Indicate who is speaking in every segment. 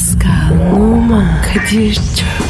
Speaker 1: Pascal, Oman, Kadir çok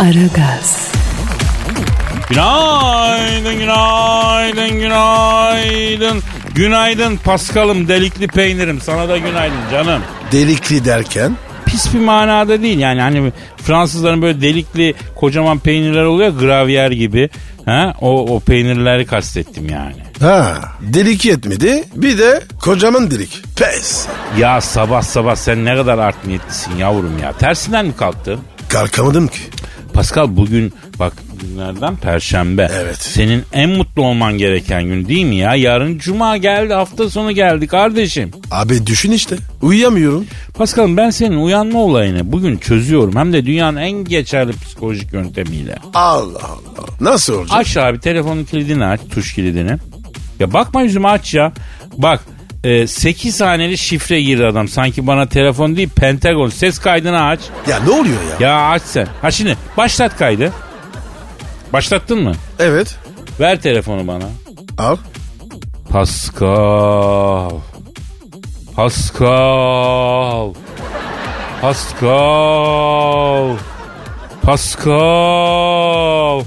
Speaker 1: Aragaz,
Speaker 2: Günaydın, günaydın, günaydın. Günaydın Paskal'ım, delikli peynirim. Sana da günaydın canım.
Speaker 3: Delikli derken?
Speaker 2: Pis bir manada değil yani hani Fransızların böyle delikli kocaman peynirler oluyor gravyer gibi. Ha? O, o peynirleri kastettim yani.
Speaker 3: Ha delik yetmedi bir de kocaman delik. Pes.
Speaker 2: Ya sabah sabah sen ne kadar art niyetlisin yavrum ya. Tersinden mi kalktın?
Speaker 3: Kalkamadım ki.
Speaker 2: Pascal bugün bak günlerden perşembe.
Speaker 3: Evet.
Speaker 2: Senin en mutlu olman gereken gün değil mi ya? Yarın cuma geldi hafta sonu geldi kardeşim.
Speaker 3: Abi düşün işte. Uyuyamıyorum.
Speaker 2: Pascal ben senin uyanma olayını bugün çözüyorum. Hem de dünyanın en geçerli psikolojik yöntemiyle.
Speaker 3: Allah Allah. Nasıl olacak?
Speaker 2: Aç abi telefonun kilidini aç tuş kilidini. Ya bakma yüzüme aç ya. Bak e, 8 haneli şifre girdi adam. Sanki bana telefon değil Pentagon. Ses kaydını aç.
Speaker 3: Ya ne oluyor ya?
Speaker 2: Ya aç sen. Ha şimdi başlat kaydı. Başlattın mı?
Speaker 3: Evet.
Speaker 2: Ver telefonu bana.
Speaker 3: Al.
Speaker 2: Pascal. Pascal. Pascal. Pascal.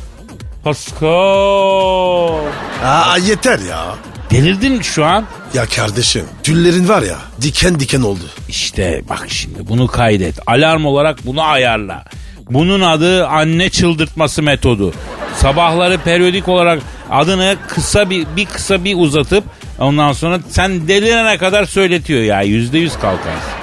Speaker 2: Pascal.
Speaker 3: Aa yeter ya.
Speaker 2: Delirdin mi şu an?
Speaker 3: Ya kardeşim tüllerin var ya diken diken oldu.
Speaker 2: İşte bak şimdi bunu kaydet. Alarm olarak bunu ayarla. Bunun adı anne çıldırtması metodu. Sabahları periyodik olarak adını kısa bir, bir kısa bir uzatıp ondan sonra sen delirene kadar söyletiyor ya. Yüzde yüz kalkarsın.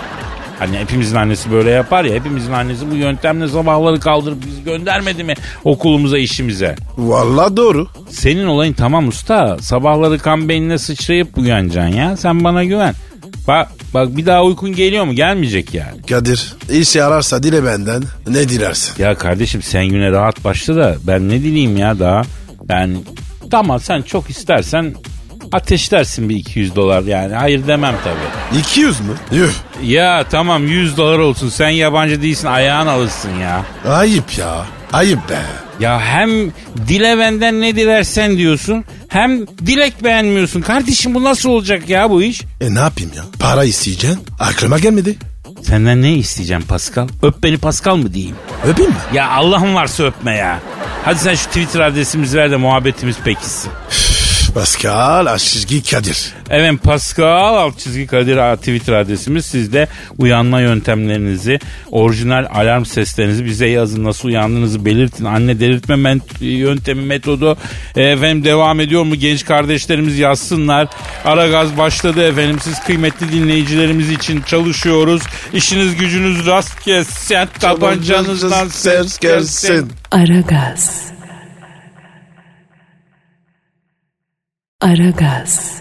Speaker 2: Hani hepimizin annesi böyle yapar ya. Hepimizin annesi bu yöntemle sabahları kaldırıp bizi göndermedi mi okulumuza işimize?
Speaker 3: Vallahi doğru.
Speaker 2: Senin olayın tamam usta. Sabahları kan beynine sıçrayıp uyanacaksın ya. Sen bana güven. Bak bak bir daha uykun geliyor mu? Gelmeyecek yani.
Speaker 3: Kadir işe ararsa dile benden ne dilersin?
Speaker 2: Ya kardeşim sen güne rahat başla da ben ne dileyim ya daha. Ben tamam sen çok istersen ateşlersin bir 200 dolar yani. Hayır demem tabii.
Speaker 3: 200 mü? Yuh.
Speaker 2: Ya tamam 100 dolar olsun. Sen yabancı değilsin ayağın alışsın ya.
Speaker 3: Ayıp ya. Ayıp be.
Speaker 2: Ya hem dile benden ne dilersen diyorsun hem dilek beğenmiyorsun. Kardeşim bu nasıl olacak ya bu iş?
Speaker 3: E ne yapayım ya? Para isteyeceksin. Aklıma gelmedi.
Speaker 2: Senden ne isteyeceğim Pascal? Öp beni Pascal mı diyeyim?
Speaker 3: Öpeyim mi?
Speaker 2: Ya Allah'ın varsa öpme ya. Hadi sen şu Twitter adresimizi ver de muhabbetimiz pekişsin.
Speaker 3: Pascal Aşçızgi Kadir.
Speaker 2: Evet Pascal alt çizgi Kadir Twitter adresimiz. Siz de uyanma yöntemlerinizi, orijinal alarm seslerinizi bize yazın. Nasıl uyandığınızı belirtin. Anne delirtme men- yöntemi metodu. E, efendim devam ediyor mu? Genç kardeşlerimiz yazsınlar. Ara gaz başladı efendim. Siz kıymetli dinleyicilerimiz için çalışıyoruz. İşiniz gücünüz rast gelsin. Tabancanızdan ses gelsin.
Speaker 1: Aragaz. Aragaz,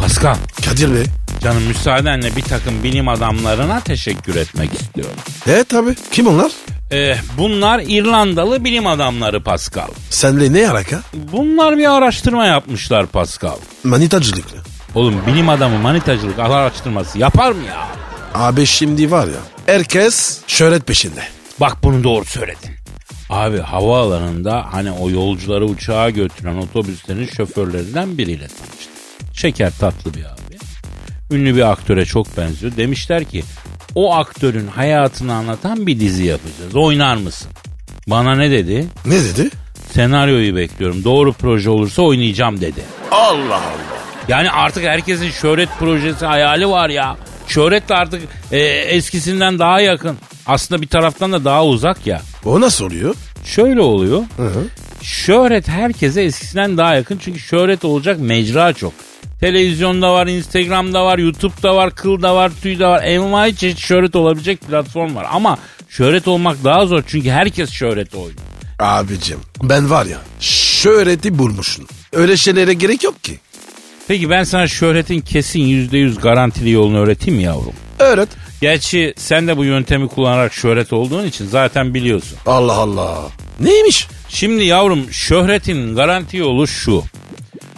Speaker 2: Pascal.
Speaker 3: Kadir Bey.
Speaker 2: Canım müsaadenle bir takım bilim adamlarına teşekkür etmek istiyorum.
Speaker 3: E tabi. Kim onlar?
Speaker 2: Eh, bunlar İrlandalı bilim adamları Pascal.
Speaker 3: Senle ne alaka?
Speaker 2: Bunlar bir araştırma yapmışlar Pascal.
Speaker 3: Manitacılıkla.
Speaker 2: Oğlum bilim adamı manitacılık araştırması yapar mı ya?
Speaker 3: Abi şimdi var ya. Herkes şöhret peşinde.
Speaker 2: Bak bunu doğru söyledin. Abi havaalanında hani o yolcuları uçağa götüren otobüslerin şoförlerinden biriyle tanıştım. Şeker tatlı bir abi. Ünlü bir aktöre çok benziyor. Demişler ki o aktörün hayatını anlatan bir dizi yapacağız. Oynar mısın? Bana ne dedi?
Speaker 3: Ne dedi?
Speaker 2: Senaryoyu bekliyorum. Doğru proje olursa oynayacağım dedi.
Speaker 3: Allah Allah.
Speaker 2: Yani artık herkesin şöhret projesi hayali var ya. Şöhret de artık e, eskisinden daha yakın. Aslında bir taraftan da daha uzak ya.
Speaker 3: O nasıl oluyor?
Speaker 2: Şöyle oluyor.
Speaker 3: Hı hı.
Speaker 2: Şöhret herkese eskisinden daha yakın. Çünkü şöhret olacak mecra çok. Televizyonda var, Instagram'da var, YouTube'da var, kılda var, tüyde var. Envai çeşit şöhret olabilecek platform var. Ama şöhret olmak daha zor çünkü herkes şöhret oynuyor.
Speaker 3: Abicim ben var ya şöhreti bulmuşum. Öyle şeylere gerek yok ki.
Speaker 2: Peki ben sana şöhretin kesin %100 garantili yolunu öğreteyim mi yavrum?
Speaker 3: Öğret.
Speaker 2: Gerçi sen de bu yöntemi kullanarak şöhret olduğun için zaten biliyorsun.
Speaker 3: Allah Allah. Neymiş?
Speaker 2: Şimdi yavrum şöhretin garanti yolu şu.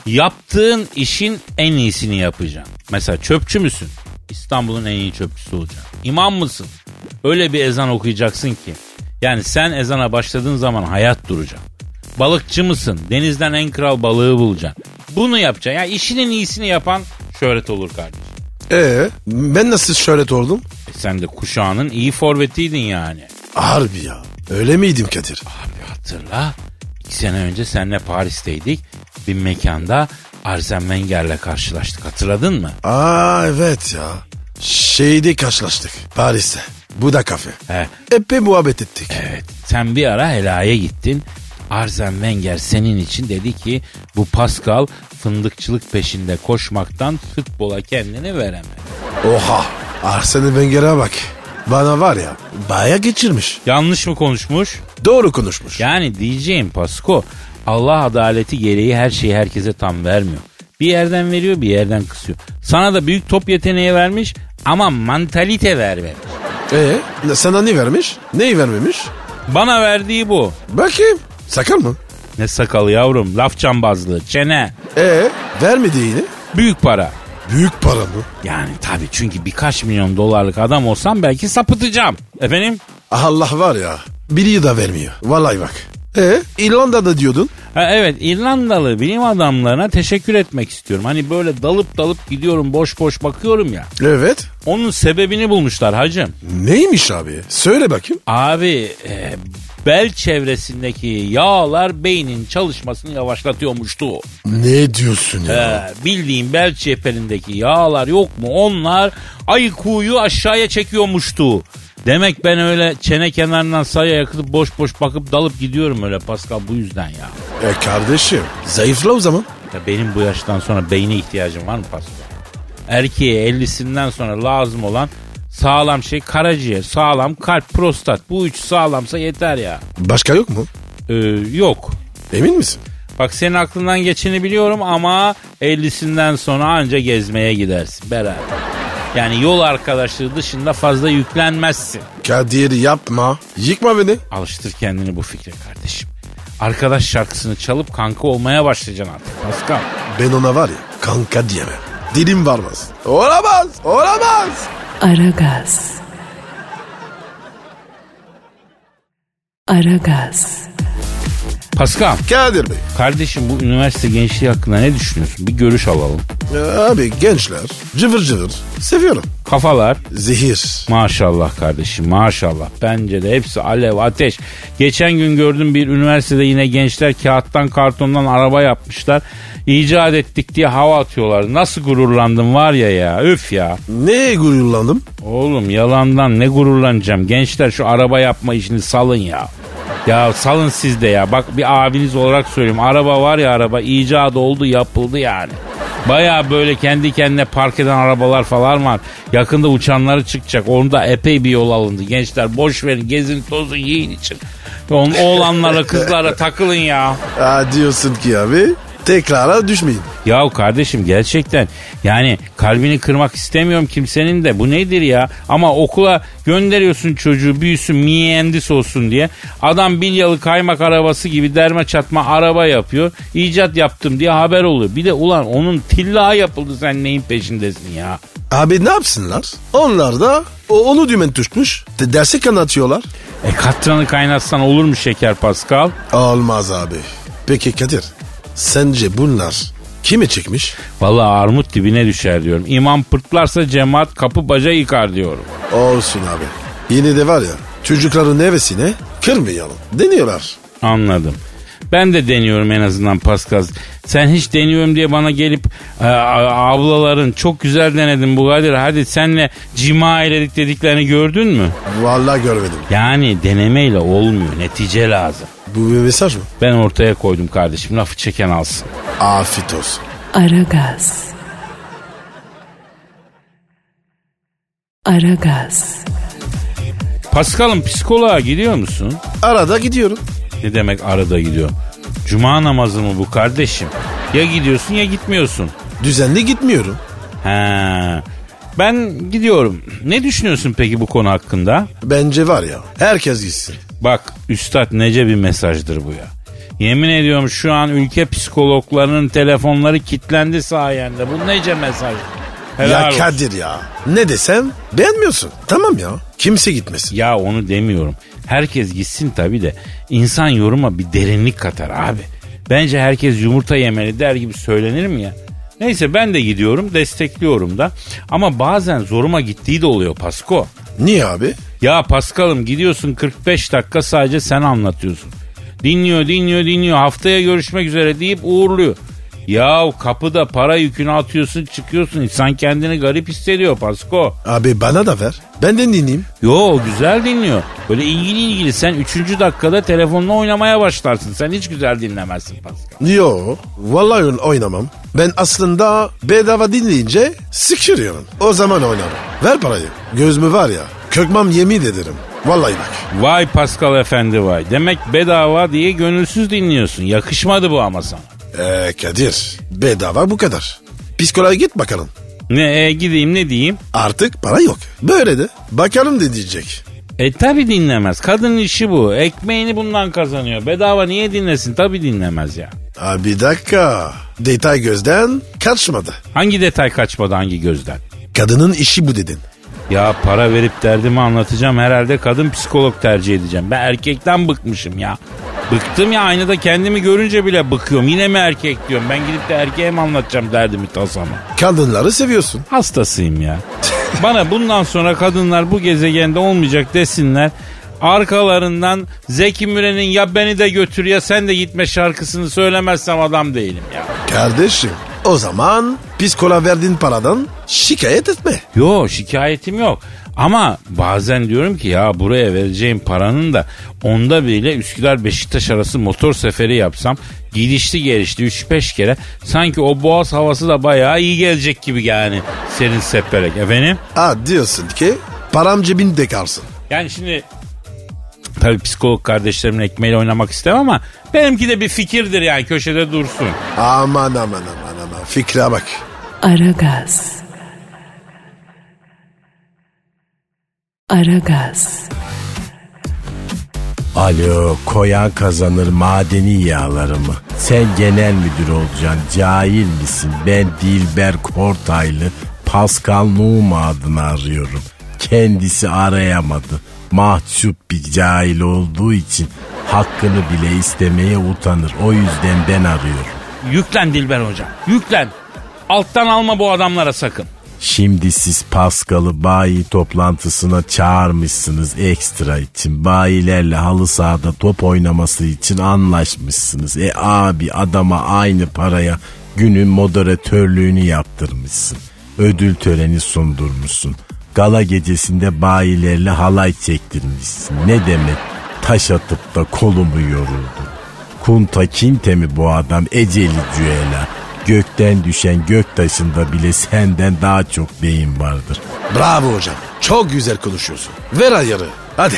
Speaker 2: Yaptığın işin en iyisini yapacaksın. Mesela çöpçü müsün? İstanbul'un en iyi çöpçüsü olacaksın. İmam mısın? Öyle bir ezan okuyacaksın ki. Yani sen ezana başladığın zaman hayat duracak. Balıkçı mısın? Denizden en kral balığı bulacaksın. Bunu yapacaksın. Yani işinin iyisini yapan şöhret olur kardeşim.
Speaker 3: Ee, ben nasıl şöhret oldum?
Speaker 2: E sen de kuşağının iyi forvetiydin yani.
Speaker 3: Harbi ya. Öyle miydim Kadir?
Speaker 2: Abi hatırla. İki sene önce seninle Paris'teydik. Bir mekanda Arsene Wenger'le karşılaştık. Hatırladın mı?
Speaker 3: Aa evet ya. Şeyde karşılaştık. Paris'te. Buda kafe.
Speaker 2: He.
Speaker 3: Epey muhabbet ettik.
Speaker 2: Evet. Sen bir ara helaya gittin. Arsene Wenger senin için dedi ki bu Pascal fındıkçılık peşinde koşmaktan futbola kendini veremedi.
Speaker 3: Oha. Arsene Wenger'e bak. Bana var ya baya geçirmiş.
Speaker 2: Yanlış mı konuşmuş?
Speaker 3: Doğru konuşmuş.
Speaker 2: Yani diyeceğim Pasko Allah adaleti gereği her şeyi herkese tam vermiyor. Bir yerden veriyor bir yerden kısıyor. Sana da büyük top yeteneği vermiş ama mantalite vermemiş.
Speaker 3: Ee, sana ne vermiş? Neyi vermemiş?
Speaker 2: Bana verdiği bu.
Speaker 3: Bakayım. Sakal mı?
Speaker 2: Ne sakalı yavrum laf cambazlığı çene
Speaker 3: Ee, vermedi yine.
Speaker 2: büyük para.
Speaker 3: Büyük para mı?
Speaker 2: Yani tabii çünkü birkaç milyon dolarlık adam olsam belki sapıtacağım. Efendim?
Speaker 3: Allah var ya. Biri de vermiyor. Vallahi bak. Ee, İrlanda'da diyordun.
Speaker 2: Ha, evet İrlandalı bilim adamlarına teşekkür etmek istiyorum. Hani böyle dalıp dalıp gidiyorum boş boş bakıyorum ya.
Speaker 3: Evet.
Speaker 2: Onun sebebini bulmuşlar hacım.
Speaker 3: Neymiş abi? Söyle bakayım.
Speaker 2: Abi e, bel çevresindeki yağlar beynin çalışmasını yavaşlatıyormuştu.
Speaker 3: Ne diyorsun ya?
Speaker 2: He, bildiğin bel çeperindeki yağlar yok mu? Onlar aykuyu aşağıya çekiyormuştu. Demek ben öyle çene kenarından saya yakıtıp boş boş bakıp dalıp gidiyorum öyle Pascal bu yüzden ya.
Speaker 3: E kardeşim zayıfla o zaman.
Speaker 2: ya benim bu yaştan sonra beyne ihtiyacım var mı Pascal? Erkeğe 50'sinden sonra lazım olan sağlam şey karaciğer, sağlam kalp, prostat. Bu üç sağlamsa yeter ya.
Speaker 3: Başka yok mu?
Speaker 2: Ee, yok.
Speaker 3: Emin misin?
Speaker 2: Bak senin aklından geçeni biliyorum ama 50'sinden sonra anca gezmeye gidersin beraber. Yani yol arkadaşlığı dışında fazla yüklenmezsin.
Speaker 3: Kadir yapma. Yıkma beni.
Speaker 2: Alıştır kendini bu fikre kardeşim. Arkadaş şarkısını çalıp kanka olmaya başlayacaksın artık Pascal.
Speaker 3: Ben ona var ya kanka diyemem. Dilim varmaz. Olamaz. Olamaz.
Speaker 1: Aragaz. Aragaz.
Speaker 2: Pascal
Speaker 3: Kadir Bey.
Speaker 2: kardeşim bu üniversite gençliği hakkında ne düşünüyorsun? Bir görüş alalım.
Speaker 3: e, Abi gençler cıvır cıvır seviyorum.
Speaker 2: Kafalar
Speaker 3: Zehir.
Speaker 2: Maşallah kardeşim maşallah. Bence de hepsi alev ateş. Geçen gün gördüm bir üniversitede yine gençler kağıttan kartondan araba yapmışlar. İcat ettik diye hava atıyorlar. Nasıl gururlandım var ya ya öf ya.
Speaker 3: Ne gururlandım?
Speaker 2: Oğlum yalandan ne gururlanacağım. Gençler şu araba yapma işini salın ya. Ya salın siz de ya. Bak bir abiniz olarak söyleyeyim. Araba var ya araba icat oldu yapıldı yani. Baya böyle kendi kendine park eden arabalar falan var. Yakında uçanları çıkacak. Onda epey bir yol alındı. Gençler boş verin gezin tozun yiyin için. Oğlanlara kızlara takılın ya.
Speaker 3: Aa, diyorsun ki abi tekrara düşmeyin.
Speaker 2: Ya kardeşim gerçekten yani kalbini kırmak istemiyorum kimsenin de bu nedir ya? Ama okula gönderiyorsun çocuğu büyüsün mühendis olsun diye. Adam bilyalı kaymak arabası gibi derme çatma araba yapıyor. İcat yaptım diye haber oluyor. Bir de ulan onun tilla yapıldı sen neyin peşindesin ya?
Speaker 3: Abi ne yapsınlar? Onlar da o- onu dümen tutmuş. De- dersi kanatıyorlar.
Speaker 2: E katranı kaynatsan olur mu şeker Pascal?
Speaker 3: Olmaz abi. Peki Kadir sence bunlar kime çekmiş?
Speaker 2: Vallahi armut dibine düşer diyorum. İmam pırtlarsa cemaat kapı baca yıkar diyorum.
Speaker 3: Olsun abi. Yine de var ya çocukların nevesine kırmayalım. Deniyorlar.
Speaker 2: Anladım. Ben de deniyorum en azından Pascal. Sen hiç deniyorum diye bana gelip e, ablaların çok güzel denedin bu Kadir. Hadi senle cima eyledik dediklerini gördün mü?
Speaker 3: Vallahi görmedim.
Speaker 2: Yani denemeyle olmuyor. Netice lazım.
Speaker 3: Bu bir mesaj mı?
Speaker 2: Ben ortaya koydum kardeşim. Lafı çeken alsın.
Speaker 3: Afiyet olsun.
Speaker 1: Aragaz. Aragaz.
Speaker 2: Pascal'ın psikoloğa gidiyor musun?
Speaker 3: Arada gidiyorum.
Speaker 2: Ne demek arada gidiyor? Cuma namazı mı bu kardeşim? Ya gidiyorsun ya gitmiyorsun.
Speaker 3: Düzenli gitmiyorum.
Speaker 2: Ha. ben gidiyorum. Ne düşünüyorsun peki bu konu hakkında?
Speaker 3: Bence var ya herkes gitsin.
Speaker 2: Bak üstad nece bir mesajdır bu ya. Yemin ediyorum şu an ülke psikologlarının telefonları kilitlendi sayende. Bu nece mesaj? Helal
Speaker 3: ya
Speaker 2: olsun.
Speaker 3: Kadir ya ne desem beğenmiyorsun. Tamam ya kimse gitmesin.
Speaker 2: Ya onu demiyorum. Herkes gitsin tabii de insan yoruma bir derinlik katar abi. Bence herkes yumurta yemeli der gibi söylenir mi ya? Neyse ben de gidiyorum destekliyorum da. Ama bazen zoruma gittiği de oluyor Pasko.
Speaker 3: Niye abi?
Speaker 2: Ya Paskal'ım gidiyorsun 45 dakika sadece sen anlatıyorsun. Dinliyor dinliyor dinliyor haftaya görüşmek üzere deyip uğurluyor. Ya kapıda para yükünü atıyorsun çıkıyorsun insan kendini garip hissediyor Pasko.
Speaker 3: Abi bana da ver. Ben de dinleyeyim.
Speaker 2: Yo güzel dinliyor. Böyle ilgili ilgili sen 3. dakikada telefonla oynamaya başlarsın. Sen hiç güzel dinlemezsin Pascal.
Speaker 3: Yo vallahi oyn- oynamam. Ben aslında bedava dinleyince sıkışıyorum. O zaman oynarım. Ver parayı. Göz mü var ya kökmem yemin ederim. Vallahi bak.
Speaker 2: Vay Pascal efendi vay. Demek bedava diye gönülsüz dinliyorsun. Yakışmadı bu ama sana.
Speaker 3: Ee, Kadir bedava bu kadar. Psikoloğa git bakalım.
Speaker 2: Ne e, gideyim ne diyeyim?
Speaker 3: Artık para yok. Böyle de bakalım ne diyecek.
Speaker 2: E tabi dinlemez. Kadının işi bu. Ekmeğini bundan kazanıyor. Bedava niye dinlesin? Tabi dinlemez ya.
Speaker 3: Abi bir dakika. Detay gözden kaçmadı.
Speaker 2: Hangi detay kaçmadı hangi gözden?
Speaker 3: Kadının işi bu dedin.
Speaker 2: Ya para verip derdimi anlatacağım herhalde kadın psikolog tercih edeceğim. Ben erkekten bıkmışım ya. Bıktım ya aynada kendimi görünce bile bıkıyorum. Yine mi erkek diyorum. Ben gidip de erkeğe mi anlatacağım derdimi tasamı?
Speaker 3: Kadınları seviyorsun.
Speaker 2: Hastasıyım ya. Bana bundan sonra kadınlar bu gezegende olmayacak desinler. Arkalarından Zeki Müren'in ya beni de götür ya sen de gitme şarkısını söylemezsem adam değilim ya.
Speaker 3: Kardeşim o zaman psikoloğa verdiğin paradan şikayet etme.
Speaker 2: Yo şikayetim yok. Ama bazen diyorum ki ya buraya vereceğim paranın da onda bile Üsküdar Beşiktaş arası motor seferi yapsam gidişli gelişli 3-5 kere sanki o boğaz havası da bayağı iyi gelecek gibi yani serin seperek efendim.
Speaker 3: Ha diyorsun ki param cebinde kalsın.
Speaker 2: Yani şimdi tabii psikolog kardeşlerimin ekmeğiyle oynamak istemem ama benimki de bir fikirdir yani köşede dursun.
Speaker 3: Aman aman aman fikre bak.
Speaker 1: Aragaz. Aragaz.
Speaker 4: Alo koyan kazanır madeni yağları mı? Sen genel müdür olacaksın cahil misin? Ben Dilber Kortaylı Pascal Numa adını arıyorum. Kendisi arayamadı. Mahcup bir cahil olduğu için hakkını bile istemeye utanır. O yüzden ben arıyorum.
Speaker 2: Yüklen Dilber hocam yüklen. Alttan alma bu adamlara sakın.
Speaker 4: Şimdi siz Pascal'ı bayi toplantısına çağırmışsınız ekstra için. Bayilerle halı sahada top oynaması için anlaşmışsınız. E abi adama aynı paraya günün moderatörlüğünü yaptırmışsın. Ödül töreni sundurmuşsun. Gala gecesinde bayilerle halay çektirmişsin. Ne demek? Taş atıp da kolumu yoruldu. Kunta Kinte mi bu adam eceli cüela? Gökten düşen gök taşında bile senden daha çok beyin vardır.
Speaker 3: Bravo hocam. Çok güzel konuşuyorsun. Ver ayarı. Hadi.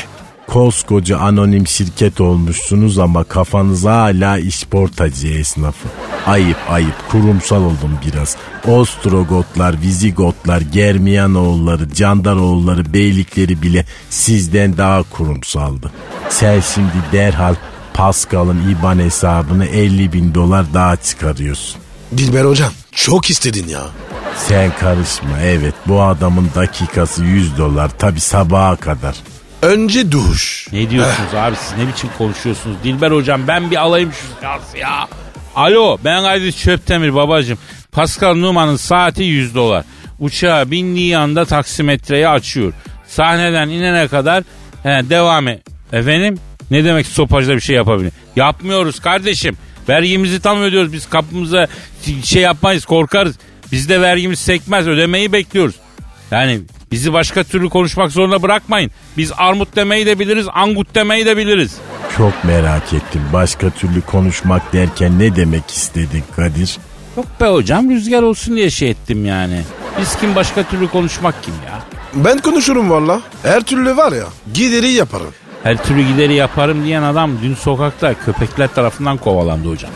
Speaker 4: Koskoca anonim şirket olmuşsunuz ama kafanız hala işportacı esnafı. Ayıp ayıp kurumsal oldum biraz. Ostrogotlar, Vizigotlar, Germiyanoğulları, Candaroğulları, Beylikleri bile sizden daha kurumsaldı. Sen şimdi derhal Pascal'ın IBAN hesabını 50 bin dolar daha çıkarıyorsun.
Speaker 3: Dilber hocam çok istedin ya.
Speaker 4: Sen karışma evet bu adamın dakikası 100 dolar tabi sabaha kadar.
Speaker 3: Önce duş.
Speaker 2: Ne diyorsunuz abi siz ne biçim konuşuyorsunuz? Dilber hocam ben bir alayım şu silahı ya. Alo ben Kadir Çöptemir babacım. Pascal Numa'nın saati 100 dolar. Uçağa bindiği anda taksimetreyi açıyor. Sahneden inene kadar he, devam et. Efendim? Ne demek stopajda bir şey yapabilir? Yapmıyoruz kardeşim. Vergimizi tam ödüyoruz. Biz kapımıza şey yapmayız korkarız. Bizde vergimiz sekmez ödemeyi bekliyoruz. Yani bizi başka türlü konuşmak zorunda bırakmayın. Biz armut demeyi de biliriz, angut demeyi de biliriz.
Speaker 4: Çok merak ettim başka türlü konuşmak derken ne demek istedin Kadir?
Speaker 2: Yok be hocam rüzgar olsun diye şey ettim yani. Biz kim başka türlü konuşmak kim ya?
Speaker 3: Ben konuşurum valla. Her türlü var ya gideri yaparım.
Speaker 2: Her türlü gideri yaparım diyen adam dün sokakta köpekler tarafından kovalandı hocam.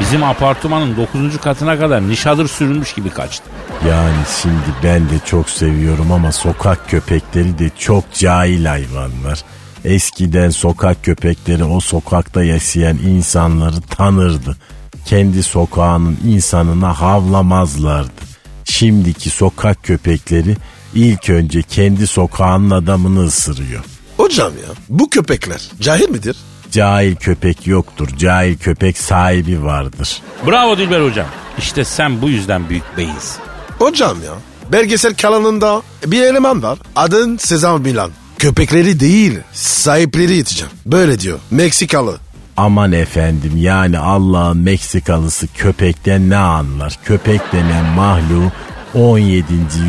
Speaker 2: Bizim apartmanın 9. katına kadar nişadır sürülmüş gibi kaçtı.
Speaker 4: Yani şimdi ben de çok seviyorum ama sokak köpekleri de çok cahil hayvanlar. Eskiden sokak köpekleri o sokakta yaşayan insanları tanırdı. Kendi sokağının insanına havlamazlardı. Şimdiki sokak köpekleri ilk önce kendi sokağının adamını ısırıyor.
Speaker 3: Hocam ya bu köpekler cahil midir?
Speaker 4: Cahil köpek yoktur. Cahil köpek sahibi vardır.
Speaker 2: Bravo Dilber hocam. İşte sen bu yüzden büyük beyinsin.
Speaker 3: Hocam ya belgesel kanalında bir eleman var. Adın Sezam Milan. Köpekleri değil sahipleri yeteceğim. Böyle diyor. Meksikalı.
Speaker 4: Aman efendim yani Allah'ın Meksikalısı köpekten ne anlar? Köpek denen mahluğu 17.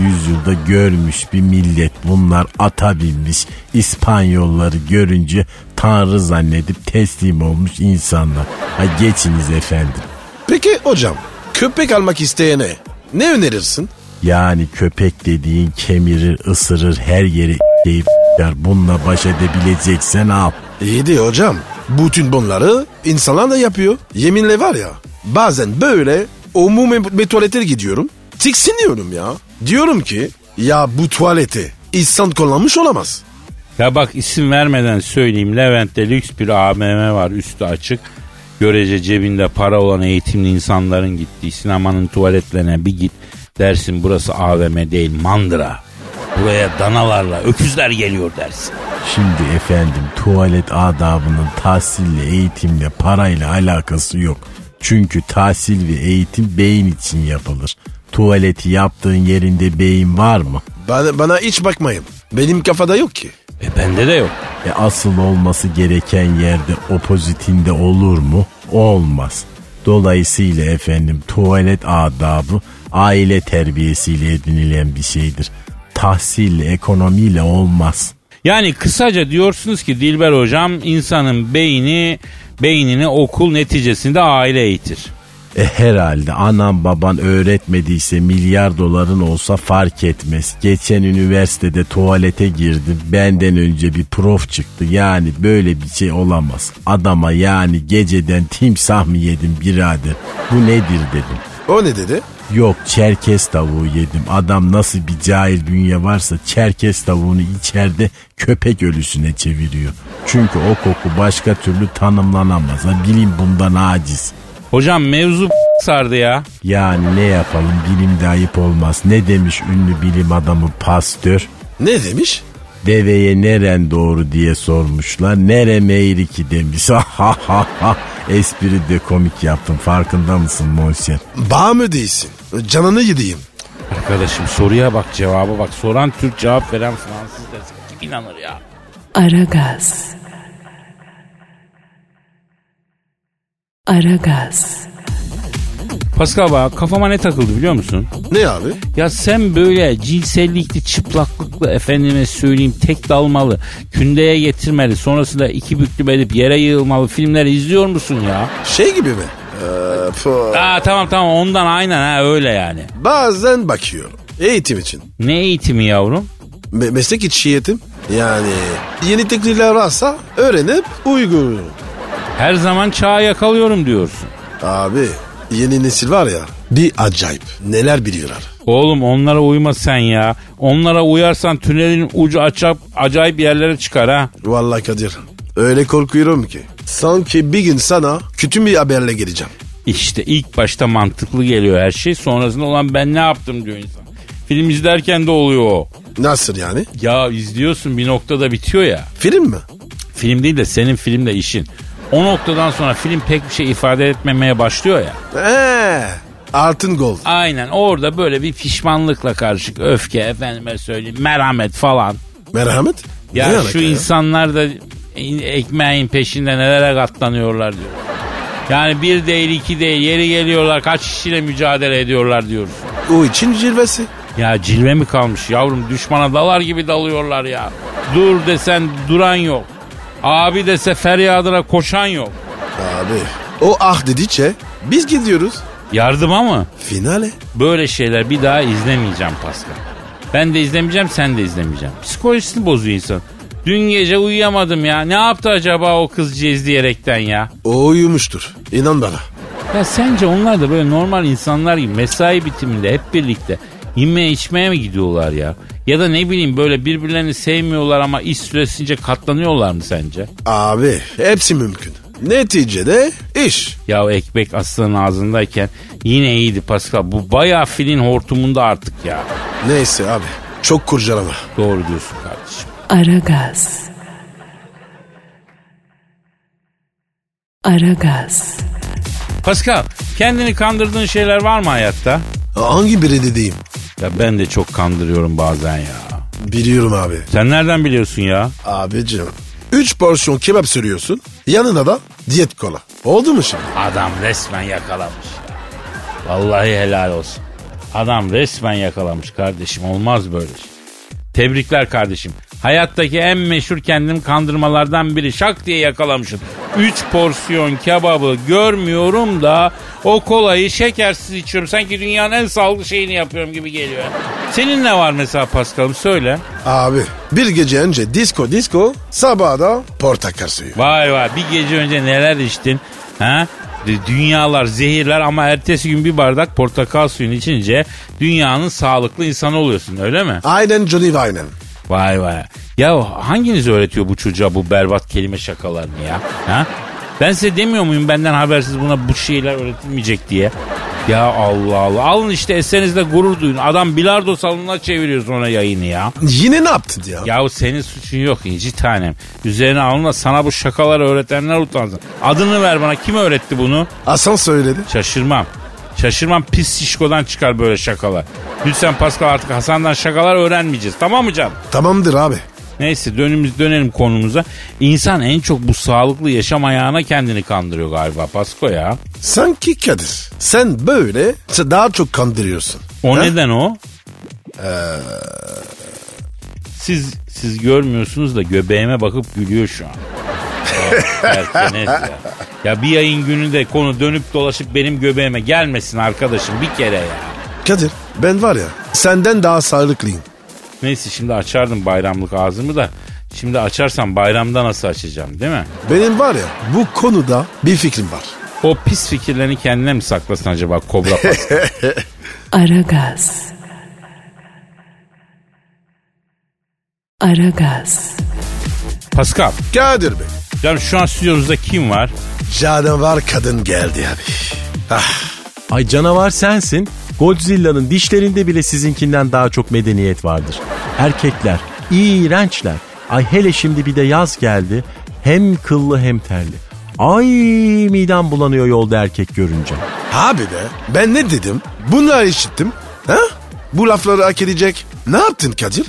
Speaker 4: yüzyılda görmüş bir millet bunlar ata binmiş İspanyolları görünce tanrı zannedip teslim olmuş insanlar. Ha geçiniz efendim.
Speaker 3: Peki hocam köpek almak isteyene ne önerirsin?
Speaker 4: Yani köpek dediğin kemirir, ısırır, her yeri deyip bununla baş edebileceksen al.
Speaker 3: İyi de hocam. Bütün bunları insanlar da yapıyor. Yeminle var ya bazen böyle umumi bir tuvalete gidiyorum. Tiksiniyorum ya. Diyorum ki ya bu tuvaleti insan kullanmış olamaz.
Speaker 2: Ya bak isim vermeden söyleyeyim Levent'te lüks bir AVM var üstü açık. Görece cebinde para olan eğitimli insanların gittiği sinemanın tuvaletlerine bir git. Dersin burası AVM değil mandıra. Buraya danalarla öküzler geliyor dersin.
Speaker 4: Şimdi efendim tuvalet adabının tahsille, eğitimle, parayla alakası yok. Çünkü tahsil ve eğitim beyin için yapılır. Tuvaleti yaptığın yerinde beyin var mı?
Speaker 3: Bana, bana hiç bakmayın. Benim kafada yok ki.
Speaker 2: E bende de yok.
Speaker 4: E asıl olması gereken yerde opozitinde olur mu? Olmaz. Dolayısıyla efendim tuvalet adabı aile terbiyesiyle edinilen bir şeydir. Tahsille, ekonomiyle olmaz.
Speaker 2: Yani kısaca diyorsunuz ki Dilber hocam insanın beyni beynini okul neticesinde aile eğitir.
Speaker 4: E herhalde anam baban öğretmediyse milyar doların olsa fark etmez. Geçen üniversitede tuvalete girdim. Benden önce bir prof çıktı. Yani böyle bir şey olamaz. Adama yani geceden timsah mı yedim birader? Bu nedir dedim.
Speaker 3: O ne dedi?
Speaker 4: Yok çerkez tavuğu yedim. Adam nasıl bir cahil bünye varsa çerkez tavuğunu içeride köpek ölüsüne çeviriyor. Çünkü o koku başka türlü tanımlanamaz. Ha, bilim bundan aciz.
Speaker 2: Hocam mevzu sardı ya.
Speaker 4: Yani ne yapalım bilimde ayıp olmaz. Ne demiş ünlü bilim adamı pastör?
Speaker 3: Ne demiş?
Speaker 4: Deveye neren doğru diye sormuşlar. Nere meyri ki demiş. Espri de komik yaptım farkında mısın Monşer?
Speaker 3: Bağ mı değilsin? Canını yediğim.
Speaker 2: Arkadaşım soruya bak cevaba bak. Soran Türk cevap veren Fransız desin. Kim inanır ya?
Speaker 1: Aragaz. Aragaz.
Speaker 2: Pascal bak kafama ne takıldı biliyor musun?
Speaker 3: Ne abi?
Speaker 2: Ya sen böyle cinsellikli, çıplaklıklı, efendime söyleyeyim tek dalmalı, kündeye getirmeli, sonrasında iki büklüm edip yere yığılmalı filmleri izliyor musun ya?
Speaker 3: Şey gibi mi? Ee,
Speaker 2: Aa tamam tamam ondan aynen ha öyle yani.
Speaker 3: Bazen bakıyorum. Eğitim için.
Speaker 2: Ne eğitimi yavrum?
Speaker 3: Me- meslek içi eğitim. Yani yeni teknikler varsa öğrenip uyguluyorum.
Speaker 2: Her zaman çağa yakalıyorum diyorsun.
Speaker 3: Abi yeni nesil var ya bir acayip. Neler biliyorlar.
Speaker 2: Oğlum onlara uyma sen ya. Onlara uyarsan tünelin ucu açıp acayip yerlere çıkar ha.
Speaker 3: Vallahi Kadir öyle korkuyorum ki. Sanki bir gün sana kötü bir haberle geleceğim.
Speaker 2: İşte ilk başta mantıklı geliyor her şey. Sonrasında olan ben ne yaptım diyor insan. Film izlerken de oluyor o.
Speaker 3: Nasıl yani?
Speaker 2: Ya izliyorsun bir noktada bitiyor ya.
Speaker 3: Film mi?
Speaker 2: Film değil de senin filmde işin. O noktadan sonra film pek bir şey ifade etmemeye başlıyor ya.
Speaker 3: Eee altın gol.
Speaker 2: Aynen orada böyle bir pişmanlıkla karışık öfke efendime söyleyeyim merhamet falan.
Speaker 3: Merhamet?
Speaker 2: Ya
Speaker 3: Ne
Speaker 2: şu insanlar da ekmeğin peşinde nelere katlanıyorlar diyor. Yani bir değil iki değil yeri geliyorlar kaç kişiyle mücadele ediyorlar diyoruz.
Speaker 3: O için cilvesi.
Speaker 2: Ya cilve mi kalmış yavrum düşmana dalar gibi dalıyorlar ya. Dur desen duran yok. Abi dese feryadına koşan yok.
Speaker 3: Abi o ah dedikçe biz gidiyoruz.
Speaker 2: Yardıma mı?
Speaker 3: Finale.
Speaker 2: Böyle şeyler bir daha izlemeyeceğim Pascal. Ben de izlemeyeceğim sen de izlemeyeceğim. Psikolojisini bozuyor insan. Dün gece uyuyamadım ya. Ne yaptı acaba o kızcağız diyerekten ya?
Speaker 3: O uyumuştur. İnan bana.
Speaker 2: Ya sence onlar da böyle normal insanlar gibi mesai bitiminde hep birlikte yemeye içmeye mi gidiyorlar ya? Ya da ne bileyim böyle birbirlerini sevmiyorlar ama iş süresince katlanıyorlar mı sence?
Speaker 3: Abi hepsi mümkün. Neticede iş.
Speaker 2: Ya ekmek aslanın ağzındayken yine iyiydi Pascal. Bu bayağı filin hortumunda artık ya.
Speaker 3: Neyse abi çok kurcalama.
Speaker 2: Doğru diyorsun kardeşim.
Speaker 1: Aragaz. Aragaz.
Speaker 2: Pascal kendini kandırdığın şeyler var mı hayatta?
Speaker 3: Hangi biri dediğim?
Speaker 2: Ya ben de çok kandırıyorum bazen ya.
Speaker 3: Biliyorum abi.
Speaker 2: Sen nereden biliyorsun ya?
Speaker 3: Abicim 3 porsiyon kebap sürüyorsun. Yanına da diyet kola. Oldu mu şimdi?
Speaker 2: Adam resmen yakalamış. Vallahi helal olsun. Adam resmen yakalamış kardeşim. Olmaz böyle şey. Tebrikler kardeşim. Hayattaki en meşhur kendimi kandırmalardan biri. Şak diye yakalamışsın. 3 porsiyon kebabı görmüyorum da o kolayı şekersiz içiyorum. Sanki dünyanın en sağlıklı şeyini yapıyorum gibi geliyor. Senin ne var mesela Paskal'ım söyle.
Speaker 3: Abi bir gece önce disco disco sabah da portakal suyu.
Speaker 2: Vay vay bir gece önce neler içtin? Ha? Dünyalar zehirler ama ertesi gün bir bardak portakal suyunu içince dünyanın sağlıklı insanı oluyorsun öyle mi?
Speaker 3: Aynen Johnny Wayne'ın.
Speaker 2: Vay vay. Ya hanginiz öğretiyor bu çocuğa bu berbat kelime şakalarını ya? Ha? Ben size demiyor muyum benden habersiz buna bu şeyler öğretilmeyecek diye? Ya Allah Allah. Alın işte esenizle gurur duyun. Adam bilardo salonuna çeviriyor sonra yayını ya.
Speaker 3: Yine ne yaptın ya?
Speaker 2: Yahu senin suçun yok inci tanem. Üzerine alınla sana bu şakaları öğretenler utansın. Adını ver bana kim öğretti bunu?
Speaker 3: Hasan söyledi.
Speaker 2: Şaşırmam. Şaşırmam pis şişkodan çıkar böyle şakalar. Lütfen Pascal artık Hasan'dan şakalar öğrenmeyeceğiz. Tamam mı canım?
Speaker 3: Tamamdır abi.
Speaker 2: Neyse dönümüz dönelim konumuza. İnsan en çok bu sağlıklı yaşam ayağına kendini kandırıyor galiba Pasko ya.
Speaker 3: Sanki Kadir sen böyle daha çok kandırıyorsun.
Speaker 2: O
Speaker 3: Ha?
Speaker 2: neden o? Siz siz görmüyorsunuz da göbeğime bakıp gülüyor şu an. Ya, Erkenez ya. Ya bir yayın gününde konu dönüp dolaşıp benim göbeğime gelmesin arkadaşım bir kere ya.
Speaker 3: Kadir ben var ya senden daha sağlıklıyım.
Speaker 2: Neyse şimdi açardım bayramlık ağzımı da. Şimdi açarsam bayramda nasıl açacağım değil mi?
Speaker 3: Benim var ya bu konuda bir fikrim var.
Speaker 2: O pis fikirlerini kendine mi saklasın acaba Kobra?
Speaker 1: Aragaz. Aragaz.
Speaker 2: Pascal.
Speaker 3: Kadir Bey.
Speaker 2: Canım şu an stüdyomuzda kim var?
Speaker 3: Canavar kadın geldi abi. Ah,
Speaker 4: Ay canavar sensin. Godzilla'nın dişlerinde bile sizinkinden daha çok medeniyet vardır. Erkekler iğrençler. Ay hele şimdi bir de yaz geldi. Hem kıllı hem terli. Ay midem bulanıyor yolda erkek görünce.
Speaker 3: abi be ben ne dedim? Bunları işittim. Ha? Bu lafları hak edecek. Ne yaptın Kadir?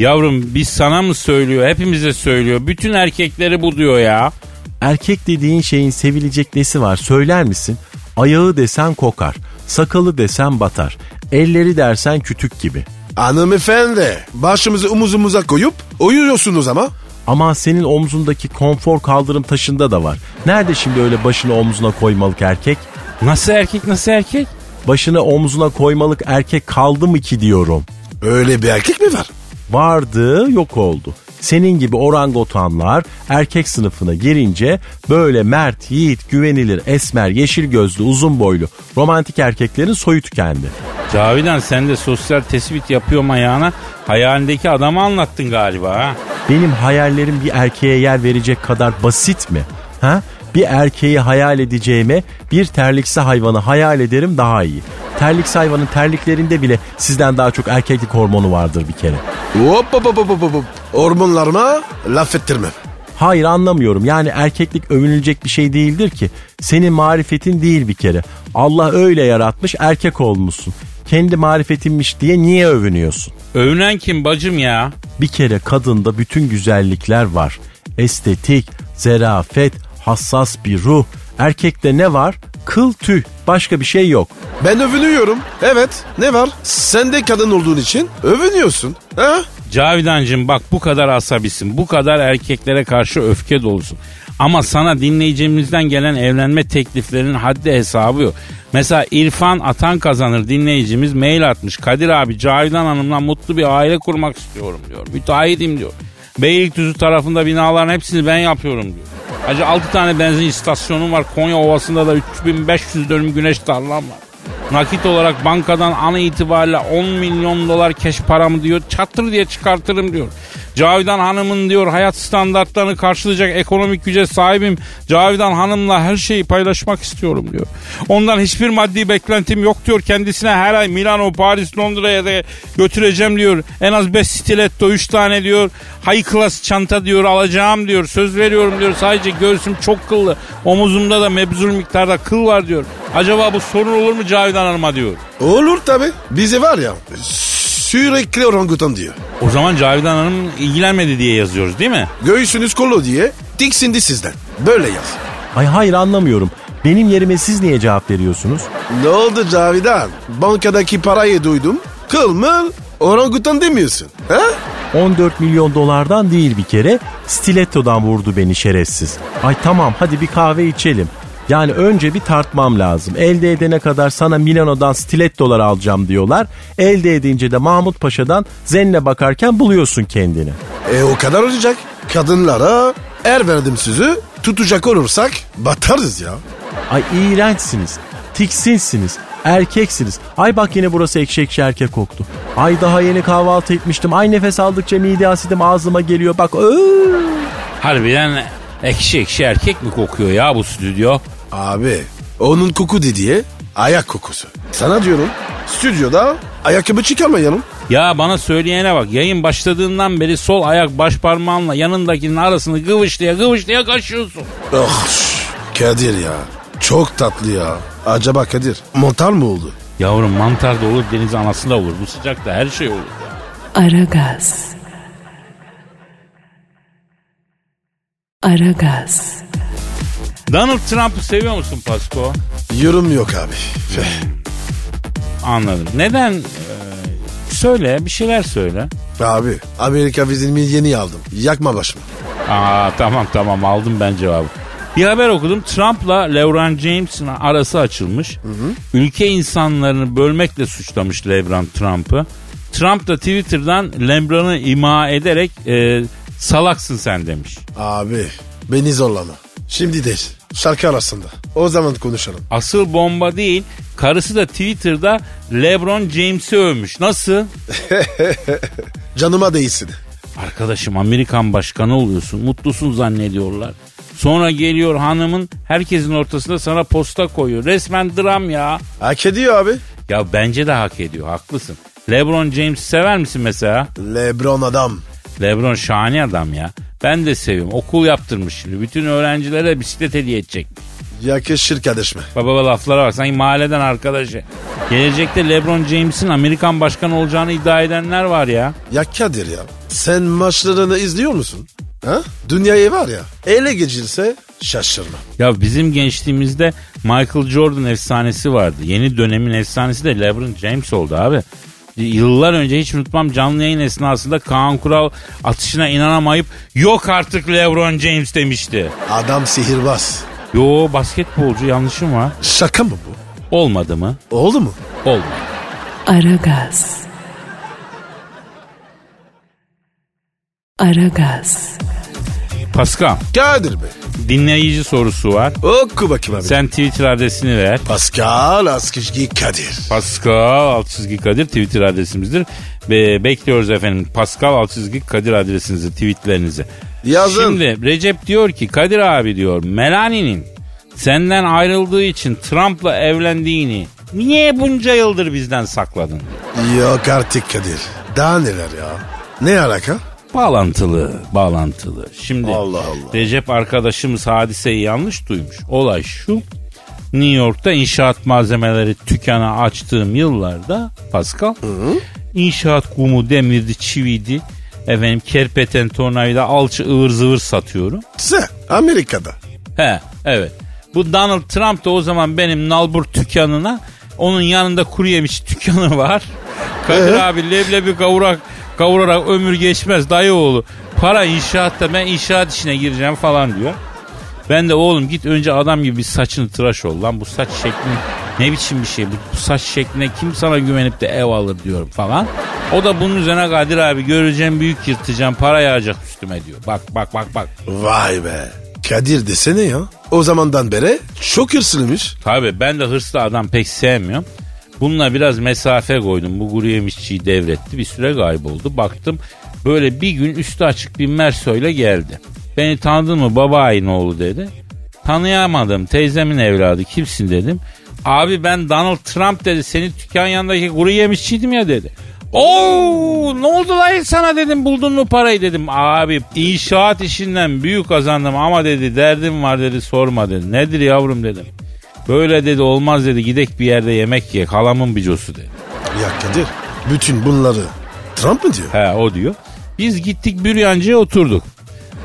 Speaker 2: Yavrum biz sana mı söylüyor? Hepimize söylüyor. Bütün erkekleri bu diyor ya.
Speaker 4: Erkek dediğin şeyin sevilecek nesi var söyler misin? Ayağı desen kokar, sakalı desen batar, elleri dersen kütük gibi.
Speaker 3: Hanımefendi başımızı omuzumuza koyup uyuyorsunuz ama.
Speaker 4: Ama senin omzundaki konfor kaldırım taşında da var. Nerede şimdi öyle başını omzuna koymalık erkek?
Speaker 2: Nasıl erkek nasıl erkek?
Speaker 4: Başını omzuna koymalık erkek kaldı mı ki diyorum.
Speaker 3: Öyle bir erkek mi var?
Speaker 4: Vardı yok oldu. Senin gibi orangotanlar erkek sınıfına girince böyle mert, yiğit, güvenilir, esmer, yeşil gözlü, uzun boylu romantik erkeklerin soyu tükendi.
Speaker 2: Cavidan sen de sosyal tespit yapıyorum ayağına. Hayalindeki adamı anlattın galiba ha.
Speaker 4: Benim hayallerim bir erkeğe yer verecek kadar basit mi? Ha? Bir erkeği hayal edeceğime bir terliksi hayvanı hayal ederim daha iyi. Terliksi hayvanın terliklerinde bile sizden daha çok erkeklik hormonu vardır bir kere.
Speaker 3: Hop hop hop hop hop. Hormonlarıma laf ettirmem.
Speaker 4: Hayır anlamıyorum. Yani erkeklik övünülecek bir şey değildir ki. Senin marifetin değil bir kere. Allah öyle yaratmış erkek olmuşsun. Kendi marifetinmiş diye niye övünüyorsun?
Speaker 2: Övünen kim bacım ya?
Speaker 4: Bir kere kadında bütün güzellikler var. Estetik, zerafet, hassas bir ruh. Erkekte ne var? Kıl tüy. Başka bir şey yok.
Speaker 3: Ben övünüyorum. Evet ne var? Sen de kadın olduğun için övünüyorsun. Ha?
Speaker 2: Cavidancığım bak bu kadar asabisin. Bu kadar erkeklere karşı öfke dolusun. Ama sana dinleyicimizden gelen evlenme tekliflerinin haddi hesabı yok. Mesela İrfan Atan kazanır dinleyicimiz mail atmış. Kadir abi Cavidan Hanım'la mutlu bir aile kurmak istiyorum diyor. Müteahhitim diyor. Beylikdüzü tarafında binaların hepsini ben yapıyorum diyor. Acı 6 tane benzin istasyonum var. Konya Ovası'nda da 3500 dönüm güneş tarlam var. Nakit olarak bankadan an itibariyle 10 milyon dolar keş paramı diyor çatır diye çıkartırım diyor. Cavidan Hanım'ın diyor hayat standartlarını karşılayacak ekonomik güce sahibim. Cavidan Hanım'la her şeyi paylaşmak istiyorum diyor. Ondan hiçbir maddi beklentim yok diyor. Kendisine her ay Milano, Paris, Londra'ya da götüreceğim diyor. En az 5 stiletto, 3 tane diyor. High class çanta diyor alacağım diyor. Söz veriyorum diyor. Sadece göğsüm çok kıllı. Omuzumda da mebzul miktarda kıl var diyor. Acaba bu sorun olur mu Cavidan Hanım'a diyor.
Speaker 3: Olur tabi. Bize var ya sürekli orangutan diyor.
Speaker 2: O zaman Cavidan Hanım ilgilenmedi diye yazıyoruz değil mi?
Speaker 3: Göğsünüz kolu diye tiksindi sizden. Böyle yaz.
Speaker 4: Ay hayır anlamıyorum. Benim yerime siz niye cevap veriyorsunuz?
Speaker 3: Ne oldu Cavidan? Bankadaki parayı duydum. Kıl mı? Orangutan demiyorsun. Ha?
Speaker 4: 14 milyon dolardan değil bir kere stilettodan vurdu beni şerefsiz. Ay tamam hadi bir kahve içelim. Yani önce bir tartmam lazım. Elde edene kadar sana Milano'dan stilettolar alacağım diyorlar. Elde edince de Mahmut Paşa'dan zenne bakarken buluyorsun kendini.
Speaker 3: E o kadar olacak. Kadınlara er verdim sözü tutacak olursak batarız ya.
Speaker 4: Ay iğrençsiniz. Tiksinsiniz. Erkeksiniz. Ay bak yine burası ekşi ekşi erkek koktu. Ay daha yeni kahvaltı etmiştim. Ay nefes aldıkça mide asidim ağzıma geliyor. Bak ööö.
Speaker 2: Harbiden ekşi ekşi erkek mi kokuyor ya bu stüdyo?
Speaker 3: Abi onun koku dediği ayak kokusu. Sana diyorum stüdyoda ayakkabı çıkarmayalım.
Speaker 2: Ya bana söyleyene bak yayın başladığından beri sol ayak baş parmağınla yanındakinin arasını kıvışlaya kıvışlaya kaşıyorsun.
Speaker 3: Oh Kadir ya çok tatlı ya. Acaba Kadir montar mı oldu?
Speaker 2: Yavrum mantar da olur deniz anası da olur. Bu sıcakta her şey olur. ya.
Speaker 1: Aragaz. Aragaz.
Speaker 2: Donald Trump'ı seviyor musun Pasko?
Speaker 3: Yorum yok abi.
Speaker 2: Anladım. Neden? Ee, söyle bir şeyler söyle.
Speaker 3: abi Amerika vizimi yeni aldım. Yakma başımı.
Speaker 2: Aa tamam tamam aldım ben cevabı. Bir haber okudum. Trump'la LeBron James'in arası açılmış. Ülke insanlarını bölmekle suçlamış LeBron Trump'ı. Trump da Twitter'dan LeBron'u ima ederek e, salaksın sen demiş.
Speaker 3: Abi beni zorlama. Şimdi değil. Şarkı arasında. O zaman konuşalım.
Speaker 2: Asıl bomba değil. Karısı da Twitter'da LeBron James'i övmüş. Nasıl?
Speaker 3: Canıma değilsin.
Speaker 2: Arkadaşım Amerikan başkanı oluyorsun. Mutlusun zannediyorlar. Sonra geliyor hanımın herkesin ortasında sana posta koyuyor. Resmen dram ya.
Speaker 3: Hak ediyor abi.
Speaker 2: Ya bence de hak ediyor. Haklısın. LeBron James sever misin mesela?
Speaker 3: Lebron adam.
Speaker 2: LeBron şahane adam ya. Ben de seviyorum. Okul yaptırmış şimdi. Bütün öğrencilere bisiklet hediye edecek.
Speaker 3: Yakışır kardeşime.
Speaker 2: Baba baba laflara bak. Sanki mahalleden arkadaşı. Gelecekte LeBron James'in Amerikan başkanı olacağını iddia edenler var ya.
Speaker 3: Ya Kadir ya. Sen maçlarını izliyor musun? Ha? Dünyayı var ya. Ele geçirse şaşırma.
Speaker 2: Ya bizim gençliğimizde Michael Jordan efsanesi vardı. Yeni dönemin efsanesi de LeBron James oldu abi. Yıllar önce hiç unutmam canlı yayın esnasında Kaan Kural atışına inanamayıp yok artık LeBron James demişti.
Speaker 3: Adam sihirbaz.
Speaker 2: Yo basketbolcu yanlışım var.
Speaker 3: Şaka mı bu?
Speaker 2: Olmadı mı?
Speaker 3: Oldu mu?
Speaker 2: Olmadı.
Speaker 1: Aragaz. Aragaz.
Speaker 2: Pascal
Speaker 3: Kadir Bey.
Speaker 2: dinleyici sorusu var.
Speaker 3: Oku bakayım abi.
Speaker 2: Sen Twitter adresini ver.
Speaker 3: Pascal Askışki Kadir.
Speaker 2: Pascal Altçizgi Kadir Twitter adresimizdir. Ve bekliyoruz efendim Pascal Altçizgi Kadir adresinizi, tweetlerinizi.
Speaker 3: Yazın.
Speaker 2: Şimdi Recep diyor ki Kadir abi diyor Melani'nin senden ayrıldığı için Trump'la evlendiğini niye bunca yıldır bizden sakladın?
Speaker 3: Yok artık Kadir. Daha neler ya? Ne alaka?
Speaker 2: Bağlantılı, bağlantılı. Şimdi
Speaker 3: Allah Allah.
Speaker 2: Recep arkadaşımız hadiseyi yanlış duymuş. Olay şu. New York'ta inşaat malzemeleri dükkanı açtığım yıllarda Pascal inşaat kumu, demirdi, çiviydi. Efendim kerpeten, tornavida, alçı, ıvır zıvır satıyorum.
Speaker 3: Sen Amerika'da.
Speaker 2: He evet. Bu Donald Trump da o zaman benim nalbur dükkanına onun yanında kuru yemiş dükkanı var. Kadir
Speaker 3: Ee?
Speaker 2: abi leblebi kavurak, kavurarak ömür geçmez dayı oğlu. Para inşaatta ben inşaat işine gireceğim falan diyor. Ben de oğlum git önce adam gibi bir saçını tıraş ol lan. Bu saç şekli ne biçim bir şey bu, saç şekline kim sana güvenip de ev alır diyorum falan. O da bunun üzerine Kadir abi göreceğim büyük yırtacağım para yağacak üstüme diyor. Bak bak bak bak.
Speaker 3: Vay be. Kadir desene ya. O zamandan beri çok hırslıymış.
Speaker 2: Tabii ben de hırslı adam pek sevmiyorum. Bununla biraz mesafe koydum. Bu kuru yemişçiyi devretti. Bir süre kayboldu. Baktım böyle bir gün üstü açık bir Merso'yla geldi. Beni tanıdın mı baba ayın oğlu dedi. Tanıyamadım teyzemin evladı kimsin dedim. Abi ben Donald Trump dedi. Senin dükkan yanındaki kuru yemişçiydim ya dedi. Oo ne oldu lan sana dedim buldun mu parayı dedim. Abi inşaat işinden büyük kazandım ama dedi derdim var dedi sorma dedi. Nedir yavrum dedim. Böyle dedi olmaz dedi gidek bir yerde yemek ye halamın bicosu dedi.
Speaker 3: Ya Kadir bütün bunları Trump mı diyor?
Speaker 2: He o diyor. Biz gittik büryancıya oturduk.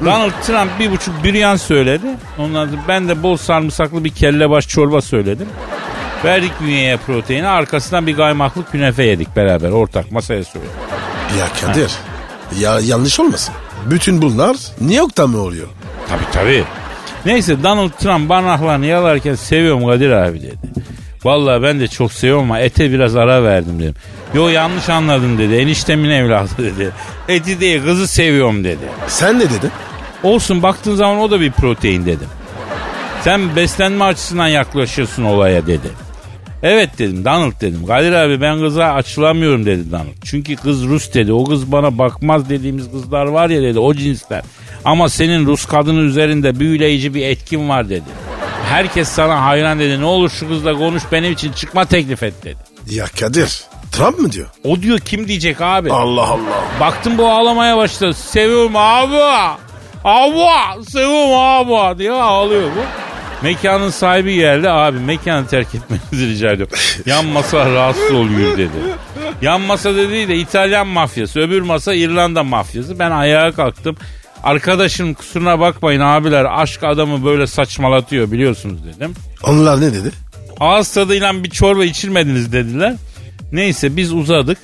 Speaker 2: Donald Trump bir buçuk büryan söyledi. Ondan sonra ben de bol sarımsaklı bir kellebaş çorba söyledim. Verdik bünyeye proteini arkasından bir kaymaklı künefe yedik beraber ortak masaya söyledik.
Speaker 3: Ya Kadir ya yanlış olmasın. Bütün bunlar New York'ta mı oluyor?
Speaker 2: Tabii tabii. Neyse Donald Trump banaklarını yalarken seviyorum Kadir abi dedi. Vallahi ben de çok seviyorum ama ete biraz ara verdim dedim. Yo yanlış anladın dedi. Eniştemin evladı dedi. Eti değil kızı seviyorum dedi.
Speaker 3: Sen ne dedin?
Speaker 2: Olsun baktığın zaman o da bir protein dedim. Sen beslenme açısından yaklaşıyorsun olaya dedi. Evet dedim Donald dedim. Kadir abi ben kıza açılamıyorum dedi Donald. Çünkü kız Rus dedi. O kız bana bakmaz dediğimiz kızlar var ya dedi o cinsler. Ama senin Rus kadını üzerinde büyüleyici bir etkin var dedi. Herkes sana hayran dedi. Ne olur şu kızla konuş benim için çıkma teklif et dedi.
Speaker 3: Ya Kadir Trump mı diyor?
Speaker 2: O diyor kim diyecek abi?
Speaker 3: Allah Allah.
Speaker 2: Baktım bu ağlamaya başladı. Seviyorum abi. Abi seviyorum abi diye ağlıyor bu. Mekanın sahibi geldi abi mekanı terk etmenizi rica ediyorum. Yan masa rahatsız oluyor dedi. Yan masa dediği de İtalyan mafyası öbür masa İrlanda mafyası. Ben ayağa kalktım. Arkadaşım kusuruna bakmayın abiler aşk adamı böyle saçmalatıyor biliyorsunuz dedim.
Speaker 3: Onlar ne dedi?
Speaker 2: Ağız tadıyla bir çorba içirmediniz dediler. Neyse biz uzadık.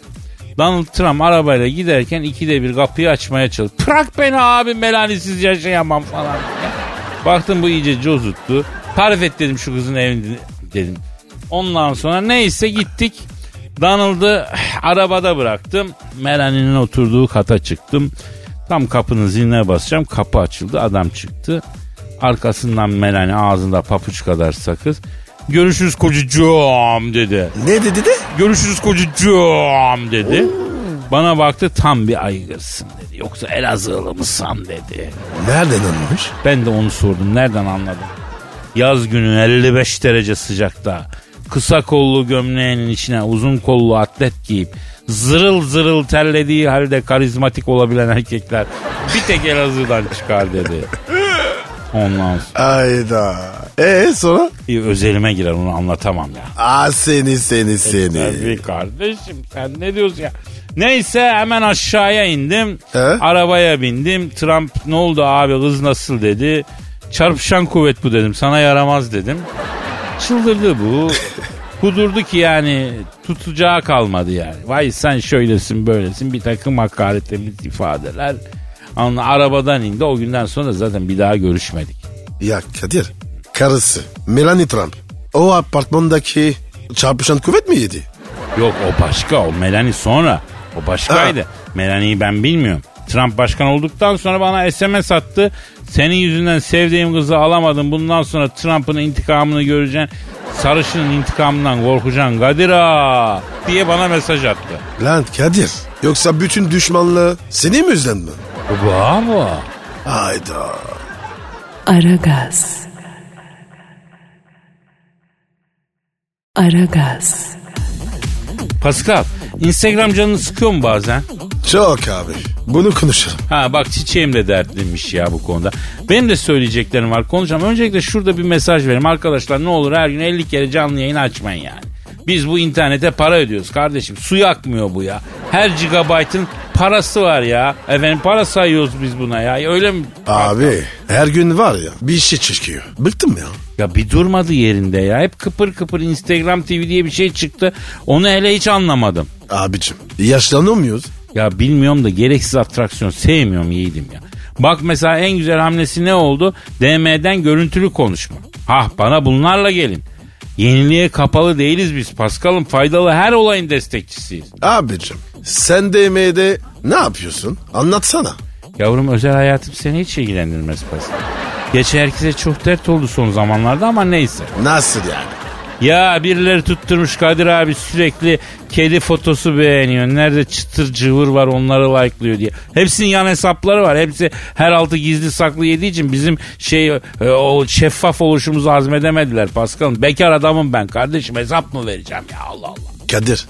Speaker 2: Donald Trump arabayla giderken ikide bir kapıyı açmaya çalıştı. Bırak beni abi melanisiz yaşayamam falan. Baktım bu iyice cozuttu. Tarif et dedim şu kızın evini dedim. Ondan sonra neyse gittik. Donald'ı arabada bıraktım. Melanie'nin oturduğu kata çıktım. Tam kapının ziline basacağım. Kapı açıldı. Adam çıktı. Arkasından Melanie ağzında papuç kadar sakız. Görüşürüz kocacığım dedi.
Speaker 3: Ne dedi de?
Speaker 2: Görüşürüz kocacığım dedi. Bana baktı tam bir aygırsın dedi. Yoksa Elazığlı mısın dedi.
Speaker 3: Nereden anlamış?
Speaker 2: Ben de onu sordum. Nereden anladım? Yaz günü 55 derece sıcakta. Kısa kollu gömleğinin içine uzun kollu atlet giyip zırıl zırıl terlediği halde karizmatik olabilen erkekler bir tek Elazığ'dan çıkar dedi. Ondan sonra
Speaker 3: Ayda. E sonra?
Speaker 2: İyi, özelime girer onu anlatamam ya.
Speaker 3: Aa seni seni seni.
Speaker 2: Tabii kardeşim sen ne diyorsun ya? Neyse hemen aşağıya indim.
Speaker 3: He?
Speaker 2: Arabaya bindim. Trump ne oldu abi kız nasıl dedi. Çarpışan kuvvet bu dedim. Sana yaramaz dedim. Çıldırdı bu. Kudurdu ki yani tutacağı kalmadı yani. Vay sen şöylesin böylesin bir takım hakaretlerimiz ifadeler. Anla arabadan indi o günden sonra zaten bir daha görüşmedik.
Speaker 3: Ya Kadir karısı Melanie Trump o apartmandaki çarpışan kuvvet mi yedi?
Speaker 2: Yok o başka o Melanie sonra. O başkaydı. Melanie'yi ben bilmiyorum. Trump başkan olduktan sonra bana SMS attı. Senin yüzünden sevdiğim kızı alamadım. Bundan sonra Trump'ın intikamını göreceksin. Sarışının intikamından korkacaksın Kadir ağa diye bana mesaj attı.
Speaker 3: Lan Kadir yoksa bütün düşmanlığı senin yüzünden mi?
Speaker 2: Bravo.
Speaker 3: Hayda.
Speaker 1: Aragaz. Aragaz.
Speaker 2: Pascal, Instagram canını sıkıyor mu bazen?
Speaker 3: Çok abi. Bunu konuşalım.
Speaker 2: Ha bak çiçeğim de dertliymiş ya bu konuda. Benim de söyleyeceklerim var konuşacağım. Öncelikle şurada bir mesaj vereyim. Arkadaşlar ne olur her gün 50 kere canlı yayın açmayın yani. Biz bu internete para ödüyoruz kardeşim. Su yakmıyor bu ya. Her gigabaytın parası var ya. Efendim para sayıyoruz biz buna ya. Öyle mi?
Speaker 3: Abi her gün var ya bir şey çıkıyor. Bıktım ya.
Speaker 2: Ya bir durmadı yerinde ya. Hep kıpır kıpır Instagram TV diye bir şey çıktı. Onu hele hiç anlamadım.
Speaker 3: Abicim yaşlanıyor muyuz?
Speaker 2: Ya bilmiyorum da gereksiz atraksiyon sevmiyorum yiğidim ya. Bak mesela en güzel hamlesi ne oldu? DM'den görüntülü konuşma. Hah bana bunlarla gelin. Yeniliğe kapalı değiliz biz Paskal'ım. Faydalı her olayın destekçisiyiz.
Speaker 3: Abicim sen DM'de ne yapıyorsun? Anlatsana.
Speaker 2: Yavrum özel hayatım seni hiç ilgilendirmez Paskal. Geçen herkese çok dert oldu son zamanlarda ama neyse.
Speaker 3: Nasıl yani?
Speaker 2: Ya birileri tutturmuş Kadir abi sürekli kedi fotosu beğeniyor. Nerede çıtır cıvır var onları like'lıyor diye. Hepsinin yan hesapları var. Hepsi her altı gizli saklı yediği için bizim şey e, o şeffaf oluşumuzu hazmedemediler Paskal'ım. Bekar adamım ben kardeşim hesap mı vereceğim ya Allah Allah.
Speaker 3: Kadir.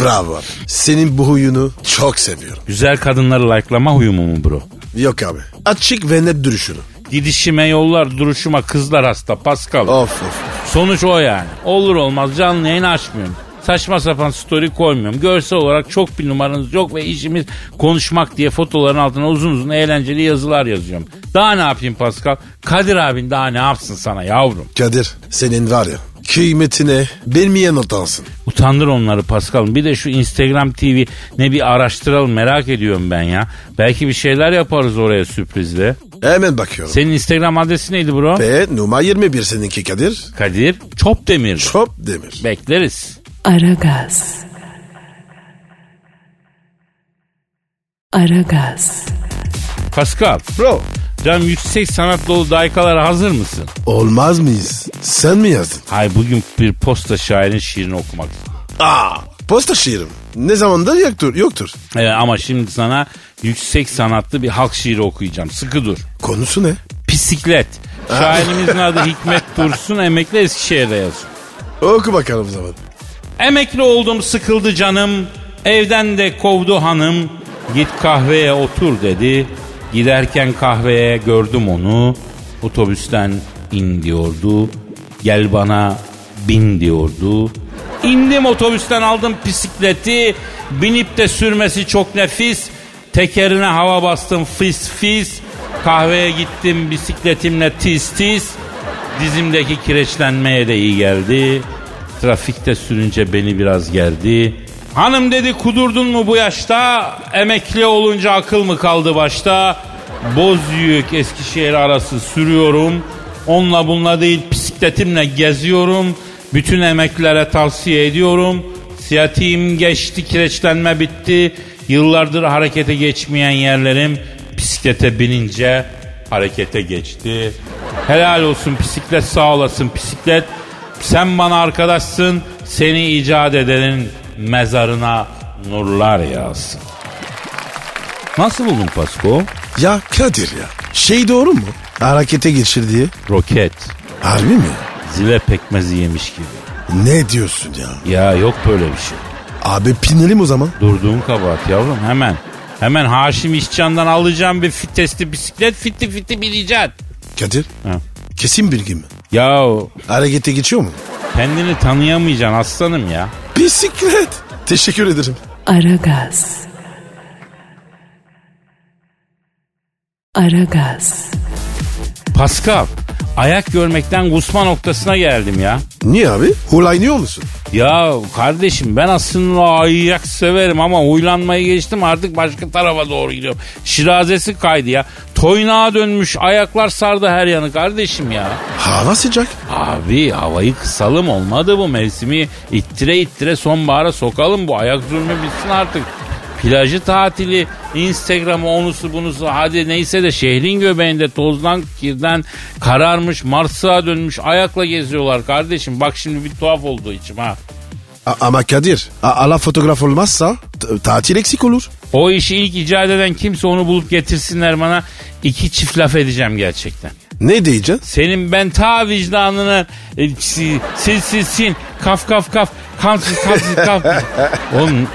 Speaker 3: Bravo abi. Senin bu huyunu çok seviyorum.
Speaker 2: Güzel kadınları like'lama huyumu mu bro?
Speaker 3: Yok abi. Açık ve net duruşunu.
Speaker 2: Gidişime yollar duruşuma kızlar hasta Pascal.
Speaker 3: Of of.
Speaker 2: Sonuç o yani. Olur olmaz canlı yayın açmıyorum. Saçma sapan story koymuyorum. Görsel olarak çok bir numaranız yok ve işimiz konuşmak diye fotoların altına uzun uzun eğlenceli yazılar yazıyorum. Daha ne yapayım Pascal? Kadir abin daha ne yapsın sana yavrum?
Speaker 3: Kadir senin var ya kıymetine bilmeyen utansın.
Speaker 2: Utandır onları Pascal. Bir de şu Instagram TV ne bir araştıralım merak ediyorum ben ya. Belki bir şeyler yaparız oraya sürprizle.
Speaker 3: Hemen bakıyorum.
Speaker 2: Senin Instagram adresi neydi bro?
Speaker 3: Ve numara 21 seninki Kadir.
Speaker 2: Kadir Çopdemir.
Speaker 3: Çok demir.
Speaker 2: Bekleriz.
Speaker 1: Aragaz. Aragaz.
Speaker 2: Pascal.
Speaker 3: Bro.
Speaker 2: Can yüksek sanat dolu daykalara hazır mısın?
Speaker 3: Olmaz mıyız? Sen mi yazdın?
Speaker 2: Hay bugün bir posta şairin şiirini okumak istiyorum.
Speaker 3: Aa, posta şiirim. Ne zamandır yoktur, yoktur.
Speaker 2: Evet, ama şimdi sana yüksek sanatlı bir halk şiiri okuyacağım. Sıkı dur.
Speaker 3: Konusu ne?
Speaker 2: Bisiklet. Şairimizin adı Hikmet Dursun. Emekli Eskişehir'de yazıyor.
Speaker 3: Oku bakalım o zaman.
Speaker 2: Emekli oldum sıkıldı canım. Evden de kovdu hanım. Git kahveye otur dedi. Giderken kahveye gördüm onu. Otobüsten in diyordu. Gel bana bin diyordu. İndim otobüsten aldım bisikleti. Binip de sürmesi çok nefis. Tekerine hava bastım fis fis. Kahveye gittim bisikletimle tiz tiz. Dizimdeki kireçlenmeye de iyi geldi. Trafikte sürünce beni biraz gerdi. Hanım dedi kudurdun mu bu yaşta? Emekli olunca akıl mı kaldı başta? Bozüyük Eskişehir arası sürüyorum. Onunla bununla değil bisikletimle geziyorum. Bütün emeklilere tavsiye ediyorum. Siyatiğim geçti, kireçlenme bitti. Yıllardır harekete geçmeyen yerlerim bisiklete binince harekete geçti. Helal olsun bisiklet sağ olasın bisiklet. Sen bana arkadaşsın. Seni icat edenin mezarına nurlar yağsın. Nasıl buldun Pasko?
Speaker 3: Ya Kadir ya. Şey doğru mu? Harekete geçir diye.
Speaker 2: Roket.
Speaker 3: Harbi mi?
Speaker 2: Zile pekmezi yemiş gibi.
Speaker 3: Ne diyorsun ya?
Speaker 2: Ya yok böyle bir şey.
Speaker 3: Abi pinelim o zaman.
Speaker 2: Durduğun kabahat yavrum hemen. Hemen Haşim İşcan'dan alacağım bir fitesli bisiklet fitti fitti bineceksin.
Speaker 3: Kadir.
Speaker 2: Ha.
Speaker 3: Kesin bilgi mi?
Speaker 2: Ya
Speaker 3: Harekete geçiyor mu?
Speaker 2: kendini tanıyamayacaksın aslanım ya.
Speaker 3: Bisiklet. Teşekkür ederim.
Speaker 1: Aragaz. Aragaz.
Speaker 2: Pascal ayak görmekten kusma noktasına geldim ya.
Speaker 3: Niye abi? Hulayınıyor musun?
Speaker 2: Ya kardeşim ben aslında ayak severim ama huylanmayı geçtim artık başka tarafa doğru gidiyorum. Şirazesi kaydı ya. Toynağa dönmüş ayaklar sardı her yanı kardeşim ya.
Speaker 3: Hava sıcak.
Speaker 2: Abi havayı kısalım olmadı bu mevsimi ittire ittire sonbahara sokalım bu ayak zulmü bitsin artık. Plajı tatili, Instagram'ı onusu bunusu hadi neyse de şehrin göbeğinde tozdan kirden kararmış Mars'a dönmüş ayakla geziyorlar kardeşim. Bak şimdi bir tuhaf oldu içim ha.
Speaker 3: A- ama Kadir, a- ala fotoğraf olmazsa t- tatil eksik olur.
Speaker 2: O işi ilk icat eden kimse onu bulup getirsinler bana. iki çift laf edeceğim gerçekten.
Speaker 3: Ne diyeceksin?
Speaker 2: Senin ben ta vicdanını e, si- sil sil sil kaf kaf kaf kansız kansız kaf. Oğlum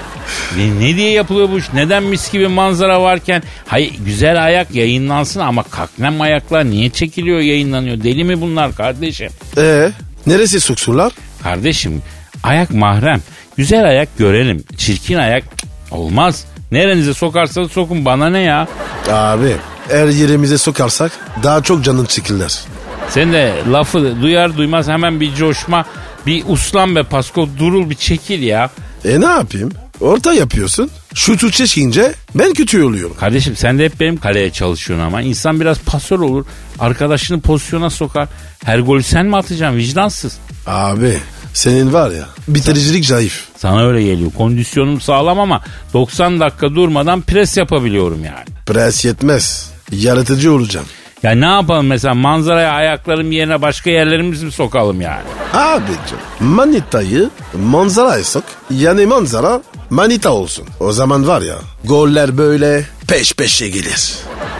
Speaker 2: ne, ne diye yapılıyor bu iş? Neden mis gibi manzara varken hayır güzel ayak yayınlansın ama kaknem ayaklar niye çekiliyor yayınlanıyor? Deli mi bunlar kardeşim?
Speaker 3: Ee, neresi soksunlar?
Speaker 2: Kardeşim ayak mahrem. Güzel ayak görelim. Çirkin ayak olmaz. Nerenize sokarsanız sokun bana ne ya?
Speaker 3: Abi, her yerimize sokarsak daha çok canın çekirler.
Speaker 2: Sen de lafı duyar duymaz hemen bir coşma bir uslan be Pasko durul bir çekil ya.
Speaker 3: E ne yapayım? Orta yapıyorsun. Şutu çekince ben kötü oluyorum.
Speaker 2: Kardeşim sen de hep benim kaleye çalışıyorsun ama insan biraz pasör olur. Arkadaşını pozisyona sokar. Her golü sen mi atacaksın vicdansız?
Speaker 3: Abi, senin var ya bitiricilik zayıf.
Speaker 2: Sana öyle geliyor. Kondisyonum sağlam ama 90 dakika durmadan pres yapabiliyorum yani.
Speaker 3: Pres yetmez. Yaratıcı olacağım.
Speaker 2: Ya ne yapalım mesela manzaraya ayaklarım yerine başka yerlerimizi mi sokalım yani?
Speaker 3: Abicim manitayı manzaraya sok. Yani manzara manita olsun. O zaman var ya goller böyle peş peşe gelir.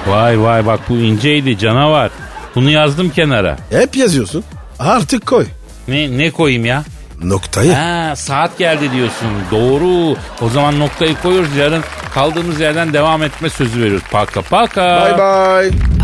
Speaker 2: Vay vay bak bu inceydi canavar. Bunu yazdım kenara.
Speaker 3: Hep yazıyorsun. Artık koy.
Speaker 2: Ne ne koyayım ya?
Speaker 3: Noktayı.
Speaker 2: Ha saat geldi diyorsun. Doğru. O zaman noktayı koyuyoruz. Yarın kaldığımız yerden devam etme sözü veriyoruz. Paka paka.
Speaker 3: Bye bye.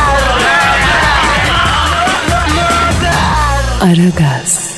Speaker 1: Aragaz.